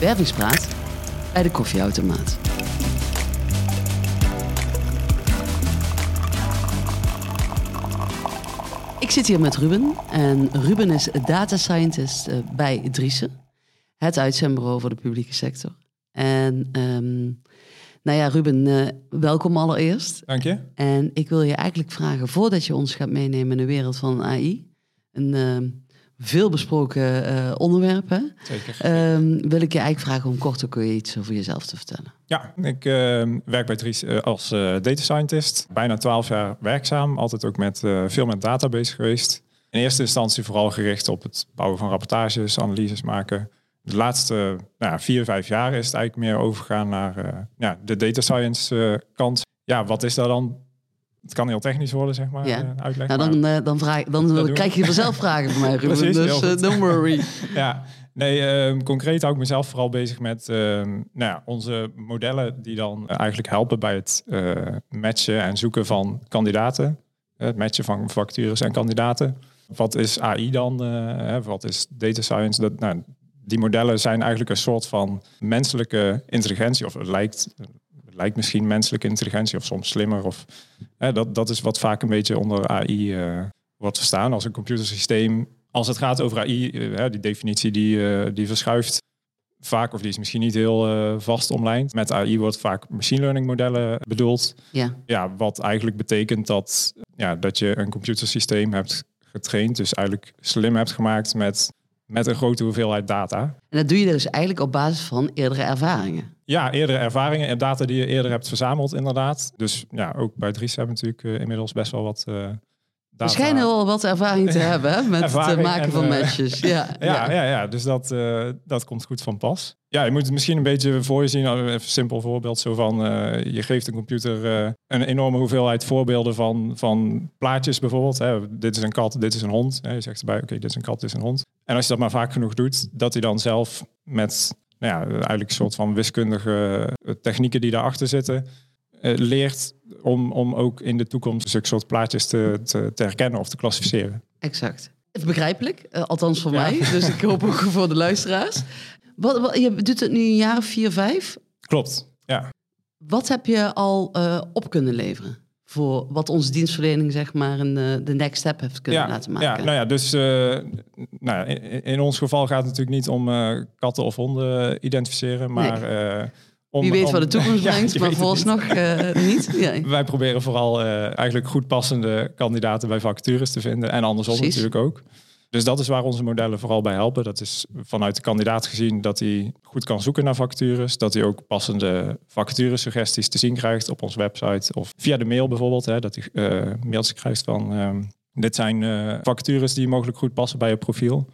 Wervingspraat bij de koffieautomaat. Ik zit hier met Ruben en Ruben is data scientist eh, bij Driessen, het uitzendbureau voor de publieke sector. En um, nou ja, Ruben, uh, welkom allereerst. Dank je. En ik wil je eigenlijk vragen, voordat je ons gaat meenemen in de wereld van AI, een uh, veel besproken uh, onderwerp, hè? Zeker. Um, wil ik je eigenlijk vragen om kort ook je iets over jezelf te vertellen. Ja, ik ehm, werk bij Dries als data scientist. Bijna twaalf jaar werkzaam, altijd ook met veel met data bezig geweest. In eerste instantie vooral gericht op het bouwen van rapportages, analyses maken de laatste nou, vier, vijf jaar is het eigenlijk meer overgegaan naar ja, de data science kant. Ja, wat is dat dan? Het kan heel technisch worden, zeg maar, ja. Uh, uitleg. Nou, dan, maar... dan, vraag, dan krijg je vanzelf vragen van mij, Ruben. Precies, dus don't worry. ja, nee, ehm, concreet hou ik mezelf vooral bezig met ehm, nou ja, onze modellen die dan eigenlijk helpen bij het matchen en zoeken van kandidaten. Het matchen van vacatures en kandidaten. Wat is AI dan? wat is data science? Dat, nou, die modellen zijn eigenlijk een soort van menselijke intelligentie. Of het lijkt, lijkt misschien menselijke intelligentie of soms slimmer. Of, hè, dat, dat is wat vaak een beetje onder AI uh, wordt verstaan als een computersysteem. Als het gaat over AI, uh, die definitie die, uh, die verschuift vaak, of die is misschien niet heel vast omlijnd. Met AI wordt vaak machine learning modellen bedoeld. Ja. Ja, wat eigenlijk betekent dat, ja, dat je een computersysteem hebt getraind, dus eigenlijk slim hebt gemaakt met met een grote hoeveelheid data. En dat doe je dus eigenlijk op basis van eerdere ervaringen. Ja, eerdere ervaringen en data die je eerder hebt verzameld, inderdaad. Dus ja, ook bij Dries hebben we natuurlijk uh, inmiddels best wel wat uh, data. We schijnen wel wat ervaring te hebben hè, met het maken en, van matches. Ja, ja, ja. ja, dus dat, dat komt goed van pas. Ja, je moet het misschien een beetje voor je zien. Even een simpel voorbeeld. Zo van, je geeft een computer een enorme hoeveelheid voorbeelden van, van plaatjes bijvoorbeeld. Hè. Dit is een kat, dit is een hond. Hè. Je zegt erbij, oké, dit is een kat, dit is een hond. En als je dat maar vaak genoeg doet, dat hij dan zelf met nou ja, eigenlijk een soort van wiskundige technieken die daarachter zitten, uh, leert om, om ook in de toekomst zulke soort plaatjes te, te, te herkennen of te klassificeren. Exact. Begrijpelijk, uh, althans voor ja. mij. Dus ik hoop ook voor de luisteraars. Wat, wat, je doet het nu een jaar of vier, vijf? Klopt, ja. Wat heb je al uh, op kunnen leveren? Voor wat onze dienstverlening zeg maar een, de next step heeft kunnen ja, laten maken. Ja, nou ja, dus uh, nou, in, in, ons geval gaat het natuurlijk niet om uh, katten of honden identificeren, maar nee. uh, om, Wie weet om, wat de toekomst brengt, ja, maar vooralsnog niet. niet. Ja. Wij proberen vooral eigenlijk goed passende kandidaten bij vacatures te vinden en andersom Precies. natuurlijk ook. Dus dat is waar onze modellen vooral bij helpen. Dat is vanuit de kandidaat gezien dat hij goed kan zoeken naar vacatures. Dat hij ook passende vacaturesuggesties te zien krijgt op onze website. Of via de mail bijvoorbeeld. Hè, dat hij uh, mails krijgt van um, dit zijn uh, vacatures die mogelijk goed passen bij je profiel.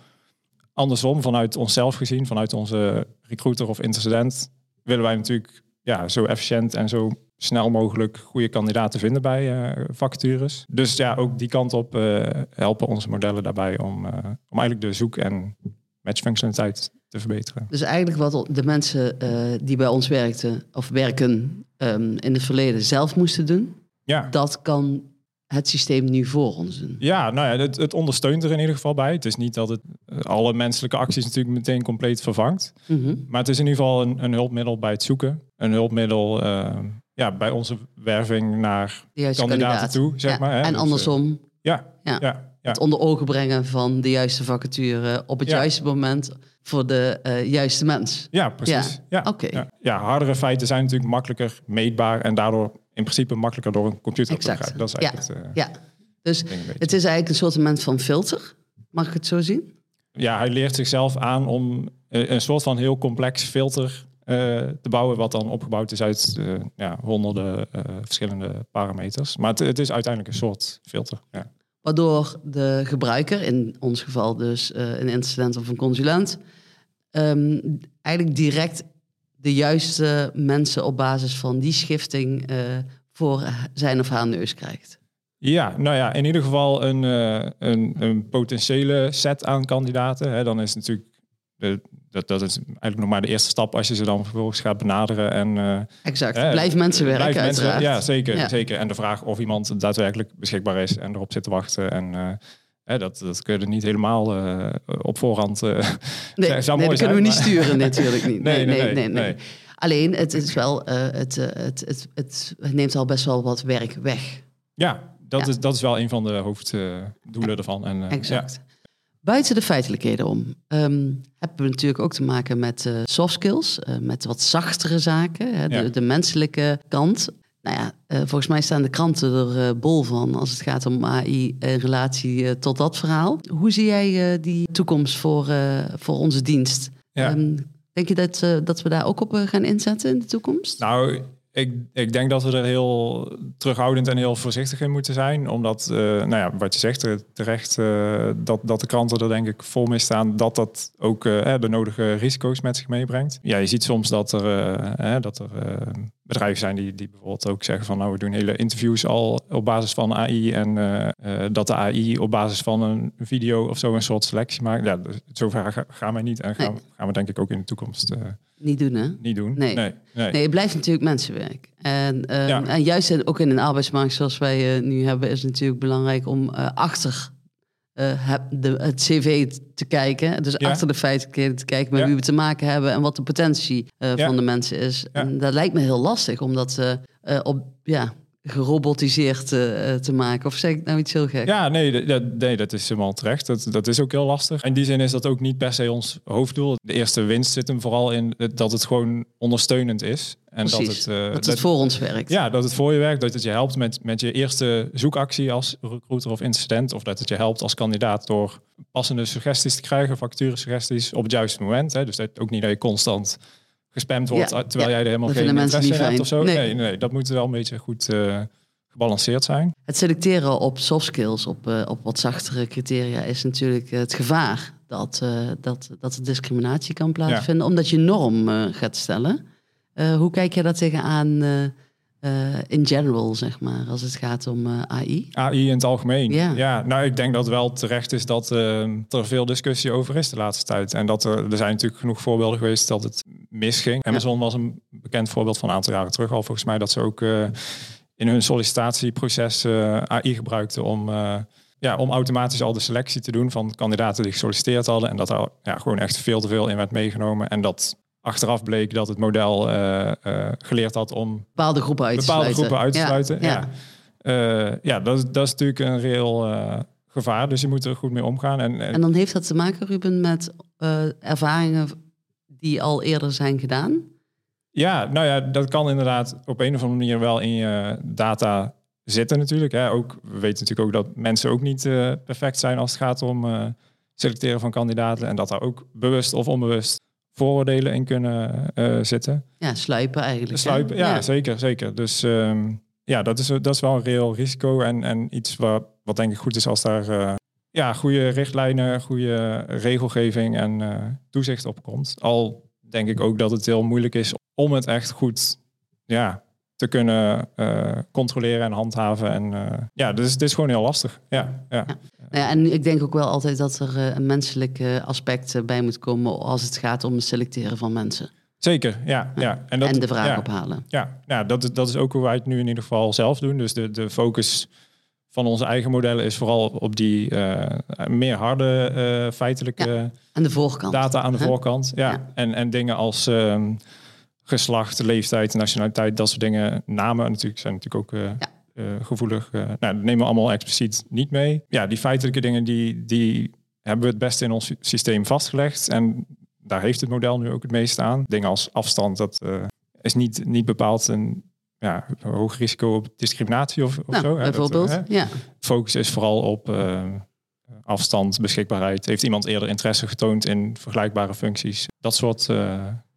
Andersom, vanuit onszelf gezien, vanuit onze recruiter of intercedent, willen wij natuurlijk ja, zo efficiënt en zo snel mogelijk goede kandidaten vinden bij uh, vacatures. Dus ja, ook die kant op uh, helpen onze modellen daarbij om, uh, om eigenlijk de zoek- en matchfunctionaliteit te verbeteren. Dus eigenlijk wat de mensen die bij ons werkten of werken um, in het verleden zelf moesten doen, ja. dat kan het systeem nu voor ons doen. Ja, nou ja, het, het, ondersteunt er in ieder geval bij. Het is niet dat het alle menselijke acties natuurlijk meteen compleet vervangt. Mm -hmm. Maar het is in ieder geval een, een hulpmiddel bij het zoeken. Een hulpmiddel uh, ja, bij onze werving naar kandidaten, kandidaat. toe, zeg ja. maar. Hè? En dus, andersom. Uh, ja, ja. ja. Het onder ogen brengen van de juiste vacature op het juiste moment voor de uh, juiste mens. Ja, precies. Ja, Oké. Okay. Ja. hardere feiten zijn natuurlijk makkelijker meetbaar en daardoor in principe makkelijker door een computer exact. te begrijpen. Dat is eigenlijk ja. het, ja. Dus het is eigenlijk een soort van filter. Mag ik het zo zien? Ja, hij leert zichzelf aan om een soort van heel complex filter te bouwen, wat dan opgebouwd is uit uh, ja, honderden uh, verschillende parameters. Maar het, het, is uiteindelijk een soort filter. Ja. Waardoor de gebruiker, in ons geval dus een incident of een consulent, um, eigenlijk direct de juiste mensen op basis van die schifting voor zijn of haar neus krijgt. Ja, nou ja, in ieder geval een, uh, een, een, potentiële set aan kandidaten. Hè. Dan is natuurlijk, dat, dat is eigenlijk nog maar de eerste stap als je ze dan vervolgens gaat benaderen. En, uh, exact, hè, blijf mensen werken blijf mensen, Ja, zeker, ja. zeker. En de vraag of iemand daadwerkelijk beschikbaar is en erop zit te wachten. En uh, dat, dat kun je niet helemaal uh, op voorhand. Nee, nee dat kunnen we niet sturen, natuurlijk niet. Nee, nee, nee. nee, Alleen, het is wel, het, het, het, het, neemt al best wel wat werk weg. Ja, dat, Is, dat is wel een van de hoofddoelen ervan. En, exact. Buiten de feitelijkheden om um, hebben we natuurlijk ook te maken met soft skills, met wat zachtere zaken, hè, de, de, menselijke kant. Nou ja, uh, volgens mij staan de kranten er bol van als het gaat om AI in relatie tot dat verhaal. Hoe zie jij die toekomst voor, voor onze dienst? Ja. Um, denk je dat, dat we daar ook op gaan inzetten in de toekomst? Nou, ik, ik denk dat we er heel terughoudend en heel voorzichtig in moeten zijn. Omdat, uh, nou ja, wat je zegt terecht, uh, dat, dat de kranten er denk ik vol mee staan dat dat ook uh, de nodige risico's met zich meebrengt. Ja, je ziet soms dat er, dat er bedrijven zijn die, die bijvoorbeeld ook zeggen van nou we doen hele interviews al op basis van AI en dat de AI op basis van een video of zo een soort selectie maakt. Ja, zover gaan wij niet en gaan, gaan we denk ik ook in de toekomst niet doen, hè? Niet doen. Nee. Nee, nee. het blijft natuurlijk mensenwerk. En, uh, en juist ook in een arbeidsmarkt zoals wij nu hebben, is het natuurlijk belangrijk om uh, achter de, het cv te kijken. Dus achter de feiten te kijken met wie we te maken hebben en wat de potentie van de mensen is. En dat lijkt me heel lastig, omdat op ja, gerobotiseerd uh, te maken? Of zeg ik nou iets heel gek? Ja, nee, dat, nee, dat is helemaal terecht. Dat, dat is ook heel lastig. In die zin is dat ook niet per se ons hoofddoel. De eerste winst zit hem vooral in dat het gewoon ondersteunend is. En dat het, uh, dat het voor ons werkt. Ja, dat het voor je werkt. Dat het je helpt met, met je eerste zoekactie als recruiter of incident. Of dat het je helpt als kandidaat door passende suggesties te krijgen, suggesties op het juiste moment. Hè. Dus dat ook niet dat je constant gespamd wordt terwijl jij er helemaal geen interesse in hebt of zo. Nee. nee. dat moet wel een beetje goed uh, gebalanceerd zijn. Het selecteren op soft skills, op, uh, op wat zachtere criteria, is natuurlijk het gevaar dat, uh, dat, dat er discriminatie kan plaatsvinden, omdat je norm gaat stellen. hoe kijk je daar tegenaan? uh, in general, zeg maar, als het gaat om uh, AI? AI in het algemeen. Ja. ja, nou, ik denk dat wel terecht is dat uh, er veel discussie over is de laatste tijd. En dat er, er zijn natuurlijk genoeg voorbeelden geweest dat het misging. Amazon was een bekend voorbeeld van een aantal jaren terug al, volgens mij, dat ze ook in hun sollicitatieproces AI gebruikten om ja, om automatisch al de selectie te doen van kandidaten die gesolliciteerd hadden. En dat er ja, gewoon echt veel te veel in werd meegenomen. En dat achteraf bleek dat het model geleerd had om bepaalde groepen uit te bepaalde sluiten. Groepen uit te sluiten. Ja, ja. Ja dat, dat is natuurlijk een reëel gevaar. Dus je moet er goed mee omgaan. En, en, en dan heeft dat te maken, Ruben, met ervaringen die al eerder zijn gedaan? Ja, nou ja, dat kan inderdaad op een of andere manier wel in je data zitten natuurlijk. Hè. Ook, we weten natuurlijk ook dat mensen ook niet perfect zijn als het gaat om selecteren van kandidaten. En dat daar ook bewust of onbewust vooroordelen in kunnen uh, zitten. Ja, sluipen eigenlijk. Sluipen, ja, zeker, zeker. Dus um, ja, dat is, dat is wel een reëel risico en, en iets wat, wat denk ik goed is als daar ja, goede richtlijnen, goede regelgeving en uh, toezicht op komt. Al denk ik ook dat het heel moeilijk is om het echt goed ja, te kunnen uh, controleren en handhaven. En uh, ja, dus het is gewoon heel lastig. Ja, ja. ja. Nou ja, en ik denk ook wel altijd dat er een menselijk aspect bij moet komen als het gaat om het selecteren van mensen. Zeker, ja. ja. En, dat, en de vraag ophalen. Ja, ja dat, is, dat is ook hoe wij het nu in ieder geval zelf doen. Dus de, de focus van onze eigen modellen is vooral op die meer harde feitelijke... aan de voorkant. Data aan de voorkant, ja. En, en dingen als... Ehm, geslacht, leeftijd, nationaliteit, dat soort dingen. Namen natuurlijk zijn natuurlijk ook uh, gevoelig. Nou, dat nemen we allemaal expliciet niet mee. Ja, die feitelijke dingen die, die hebben we het beste in ons systeem vastgelegd. En daar heeft het model nu ook het meest aan. Dingen als afstand, dat is niet, niet bepaald een ja, hoog risico op discriminatie of, of nou, zo. Bijvoorbeeld, dat, ja. Focus is vooral op afstand, beschikbaarheid. Heeft iemand eerder interesse getoond in vergelijkbare functies? Dat soort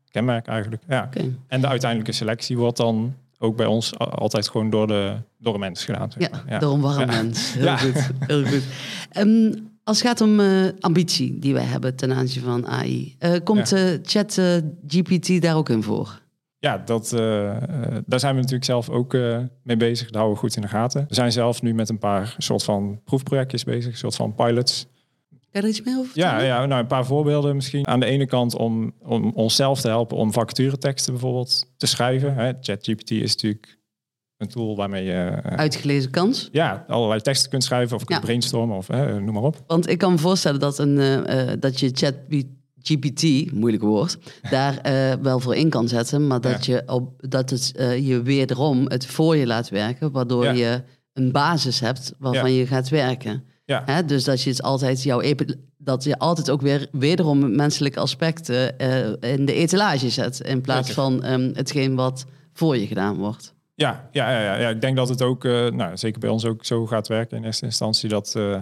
kenmerk eigenlijk. Ja. En de uiteindelijke selectie wordt dan ook bij ons altijd gewoon door de, door een mens gedaan. Ja, ja, door een warm mens. Heel goed. Heel goed. Um, als het gaat om uh, ambitie die wij hebben ten aanzien van AI, uh, komt uh, chat GPT daar ook in voor? Ja, dat, daar zijn we natuurlijk zelf ook mee bezig. Daar houden we goed in de gaten. We zijn zelf nu met een paar soort van proefprojectjes bezig, soort van pilots. Kan je er iets meer over Ja, ja nou, een paar voorbeelden misschien. Aan de ene kant om, om onszelf te helpen om vacatureteksten bijvoorbeeld te schrijven. ChatGPT is natuurlijk een tool waarmee je... Uitgelezen kans? Ja, allerlei teksten kunt schrijven of kunt brainstormen of noem maar op. Want ik kan me voorstellen dat, een, dat je chat GPT, moeilijk woord, daar wel voor in kan zetten. Maar dat, je, op, dat het je wederom het voor je laat werken. Waardoor je een basis hebt waarvan je gaat werken. Ja. Hè? Dus dat je het altijd jouw dat je altijd ook weer wederom menselijke aspecten uh, in de etalage zet. In plaats van um, hetgeen wat voor je gedaan wordt. Ja, ja, ja, ja. ik denk dat het ook, uh, nou, zeker bij ons ook zo gaat werken in eerste instantie. Dat, uh,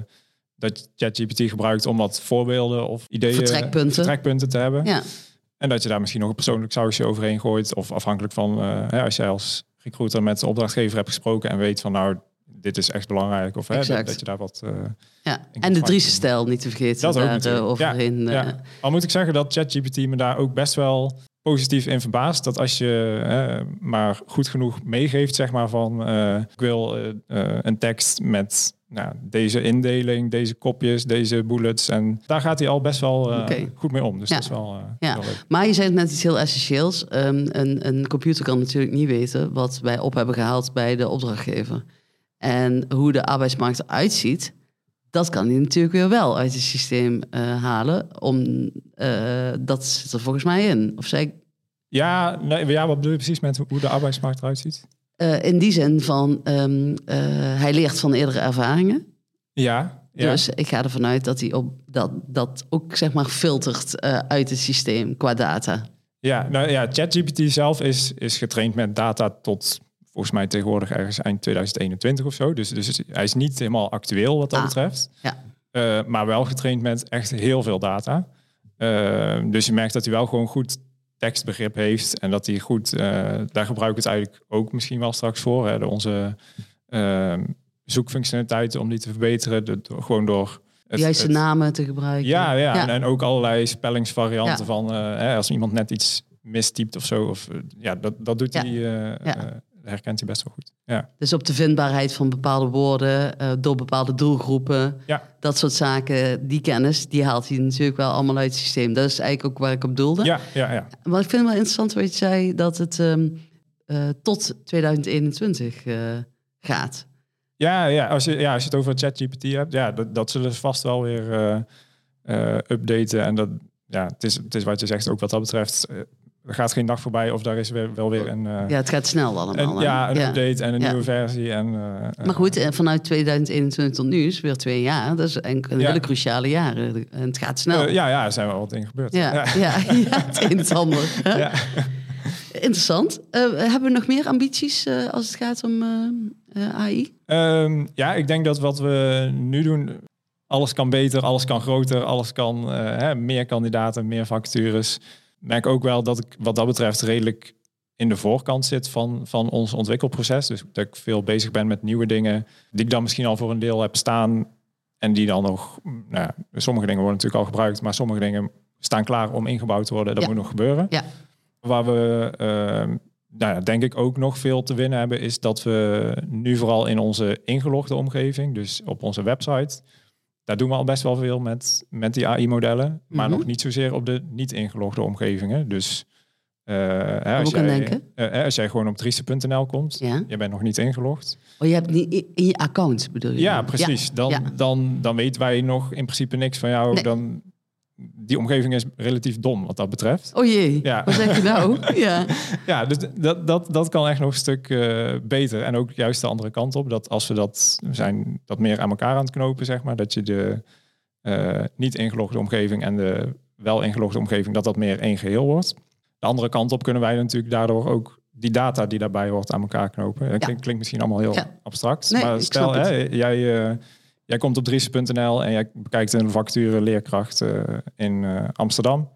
dat ChatGPT gebruikt om wat voorbeelden of ideeën, vertrekpunten, vertrekpunten te hebben. Ja. En dat je daar misschien nog een persoonlijk sausje overheen gooit. Of afhankelijk van, hè, als jij als recruiter met de opdrachtgever hebt gesproken en weet van nou, dit is echt belangrijk. Of hè, dat, je daar wat. Uh, ja. En de Driese stijl niet te vergeten. Dat daar, ook overheen, ja, ja. Eh. Al moet ik zeggen dat ChatGPT me daar ook best wel positief in verbaast. Dat als je maar goed genoeg meegeeft, zeg maar van ik wil een tekst met nou, deze indeling, deze kopjes, deze bullets. En daar gaat hij al best wel goed mee om. Dus dat is wel, ja. Maar je zei net iets heel essentieels. Um, een, een computer kan natuurlijk niet weten wat wij op hebben gehaald bij de opdrachtgever. En hoe de arbeidsmarkt eruit ziet, dat kan hij natuurlijk weer wel uit het systeem uh, halen. Om, uh, dat zit er volgens mij in. Of zeg ja, nee, ja, wat bedoel je precies met hoe de arbeidsmarkt eruit ziet? Uh, in die zin van, um, hij leert van eerdere ervaringen. Ja, ja. Dus ik ga ervan uit dat hij op dat, dat ook zeg maar filtert uit het systeem qua data. Ja, nou ja, ChatGPT zelf is, is getraind met data tot volgens mij tegenwoordig ergens eind 2021 of zo. Dus, dus hij is niet helemaal actueel wat dat ah, betreft. Ja. Uh, maar wel getraind met echt heel veel data. Uh, dus je merkt dat hij wel gewoon goed tekstbegrip heeft. En dat hij goed, uh, daar gebruik ik het eigenlijk ook misschien wel straks voor. Hè, de onze ehm, zoekfunctionaliteiten om die te verbeteren. De, gewoon door het, juiste namen te gebruiken. Ja, ja, ja. En, en, ook allerlei spellingsvarianten van hè, als iemand net iets mistypt of zo. Of, ja, dat, dat doet hij herkent hij best wel goed. Ja. Dus op de vindbaarheid van bepaalde woorden uh, door bepaalde doelgroepen, ja. dat soort zaken, die kennis, die haalt hij natuurlijk wel allemaal uit het systeem. Dat is eigenlijk ook waar ik op doelde. Ja, ja, ja. Maar ik vind het wel interessant wat je zei, dat het um, uh, tot 2021 uh, eh, gaat. Ja, ja, als je, ja, als je het over ChatGPT hebt, ja, dat, dat zullen ze vast wel weer updaten. En dat, ja, het is, het is wat je zegt, ook wat dat betreft er gaat geen dag voorbij of daar is weer, wel weer een... Uh, ja, het gaat snel allemaal. Een, ja, een update en een nieuwe versie. En, uh, maar goed, vanuit 2021 tot nu is weer twee jaar. Dat is een, een hele cruciale jaren. En het gaat snel. ja, ja, er zijn wel wat in gebeurd. Ja, ja. ja, het een ander. Ja. Interessant. hebben we nog meer ambities als het gaat om AI? Um, ehm, ja, ik denk dat wat we nu doen... Alles kan beter, alles kan groter, alles kan... Hè, meer kandidaten, meer vacatures merk ook wel dat ik wat dat betreft redelijk in de voorkant zit van, van ons ontwikkelproces. Dus dat ik veel bezig ben met nieuwe dingen die ik dan misschien al voor een deel heb staan. En die dan nog, nou sommige dingen worden natuurlijk al gebruikt, maar sommige dingen staan klaar om ingebouwd te worden. Dat moet nog gebeuren. Ja. Waar we, uh, nou ja, denk ik ook nog veel te winnen hebben, is dat we nu vooral in onze ingelogde omgeving, dus op onze website, daar doen we al best wel veel met, met die AI-modellen, maar mhm. nog niet zozeer op de niet ingelogde omgevingen. Dus uh, als, jij, uh, als jij gewoon op trieste.nl komt, ja. je bent nog niet ingelogd. Oh, je hebt niet in je account bedoel je? Ja, precies. Dan, Dan, dan weten wij nog in principe niks van jou. Dan, die omgeving is relatief dom wat dat betreft. Oh jee, ja. wat zeg je nou? ja, ja dus dat, dat, dat kan echt nog een stuk uh, beter. En ook juist de andere kant op. Dat als we dat zijn dat meer aan elkaar aan het knopen, zeg maar. Dat je de uh, niet ingelogde omgeving en de wel ingelogde omgeving, dat dat meer één geheel wordt. De andere kant op kunnen wij natuurlijk daardoor ook die data die daarbij hoort aan elkaar knopen. Dat klinkt, klinkt, misschien allemaal heel abstract. Nee, maar stel, hè, jij... Uh, Jij komt op dries.nl en jij bekijkt een vacature leerkracht uh, in uh, Amsterdam.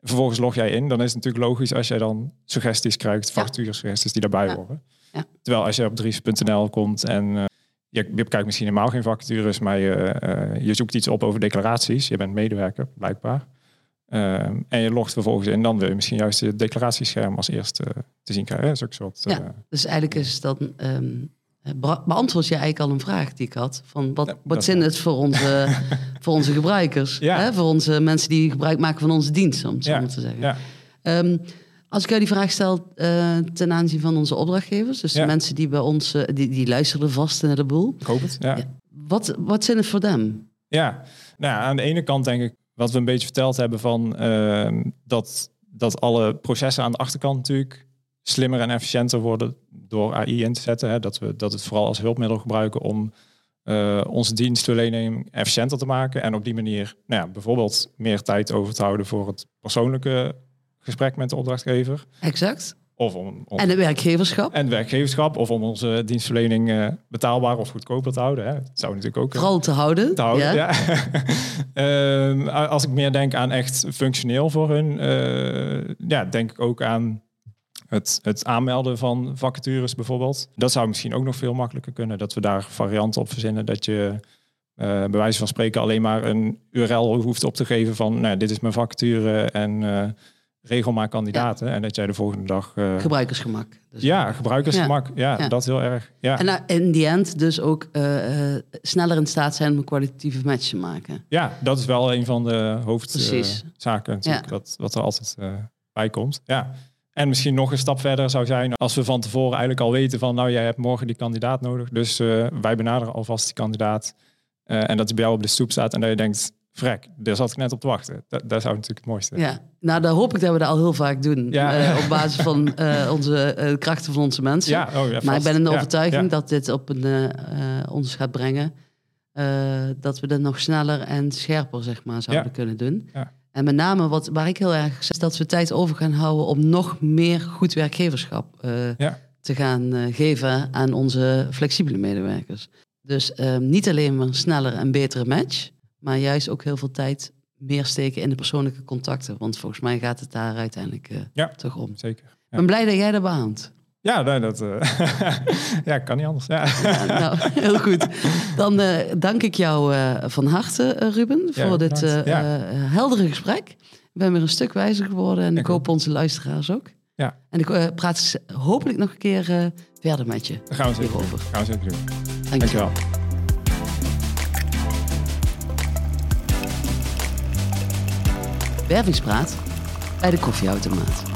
Vervolgens log jij in. Dan is het natuurlijk logisch als jij dan suggesties krijgt, vacatures-suggesties die daarbij ja. horen. Ja. Terwijl als je op dries.nl komt en uh, je, bekijkt misschien helemaal geen vacatures, maar je, je zoekt iets op over declaraties. Je bent medewerker, blijkbaar. en je logt vervolgens in, dan wil je misschien juist het declaratiescherm als eerste te zien krijgen. Zo'n soort, ja, dus eigenlijk is dan um, beantwoord je eigenlijk al een vraag die ik had. Van wat, wat zin het voor onze, voor onze gebruikers? Hè? Voor onze mensen die gebruik maken van onze dienst, om het zo te zeggen. Ja. Um, Als ik jou die vraag stel uh, ten aanzien van onze opdrachtgevers, dus de mensen die bij ons, die, die luisteren vast naar de boel. Ik hoop het, ja. Wat, wat zijn het voor them? Ja, nou, aan de ene kant denk ik, wat we een beetje verteld hebben van uh, dat, dat alle processen aan de achterkant natuurlijk slimmer en efficiënter worden door AI in te zetten. Hè? Dat we dat het vooral als hulpmiddel gebruiken om uh, onze dienstverlening efficiënter te maken. En op die manier nou ja, bijvoorbeeld meer tijd over te houden voor het persoonlijke gesprek met de opdrachtgever. Exact. Of om, en het werkgeverschap. En werkgeverschap. Of om onze dienstverlening uh, betaalbaar of goedkoper te houden. Hè. Dat zou natuurlijk ook... Eh, Vooral te houden. Te houden, ja. uh, als ik meer denk aan echt functioneel voor hun... Ja, denk ik ook aan het, het aanmelden van vacatures bijvoorbeeld. Dat zou misschien ook nog veel makkelijker kunnen. Dat we daar varianten op verzinnen. Dat je uh, bij wijze van spreken alleen maar een URL hoeft op te geven van... Nou, dit is mijn vacature en regel maar kandidaten. En dat jij de volgende dag... Uh... Gebruikersgemak. Dus ja, gebruikersgemak. Ja, ja, dat heel erg. Ja. En uh, in die end dus ook uh, sneller in staat zijn om een kwalitatieve match te maken. Ja, dat is wel een van de hoofdzaken wat, wat er altijd bij komt. Ja. En misschien nog een stap verder zou zijn als we van tevoren eigenlijk al weten van... nou, jij hebt morgen die kandidaat nodig. Dus wij benaderen alvast die kandidaat. en dat hij bij jou op de stoep staat en dat je denkt vrek, daar zat ik net op te wachten. Dat, dat zou natuurlijk het mooiste Ja, nou dan hoop ik dat we dat al heel vaak doen. Ja. Uh, op basis van onze krachten van onze mensen. Ja, oh, ja, maar ik ben in de overtuiging dat dit op een, ons gaat brengen. dat we dat nog sneller en scherper zeg maar, zouden kunnen doen. En met name wat, waar ik heel erg zeg, dat we tijd over gaan houden om nog meer goed werkgeverschap te gaan geven aan onze flexibele medewerkers. Dus niet alleen maar een sneller en betere match, maar juist ook heel veel tijd meer steken in de persoonlijke contacten. Want volgens mij gaat het daar uiteindelijk uh, ja, toch om. Zeker. Ik ben blij dat jij dat beaamt. Ja, nee, dat uh, ja, kan niet anders. Ja. nou, heel goed. Dan uh, dank ik jou van harte, Ruben, voor dit heldere gesprek. We zijn weer een stuk wijzer geworden en ik, ik hoop onze luisteraars ook. Ja. En ik praat hopelijk nog een keer verder met je. Daar gaan we zeker over. Gaan we zeker doen. Dank je wel. Wervingspraat bij de koffieautomaat.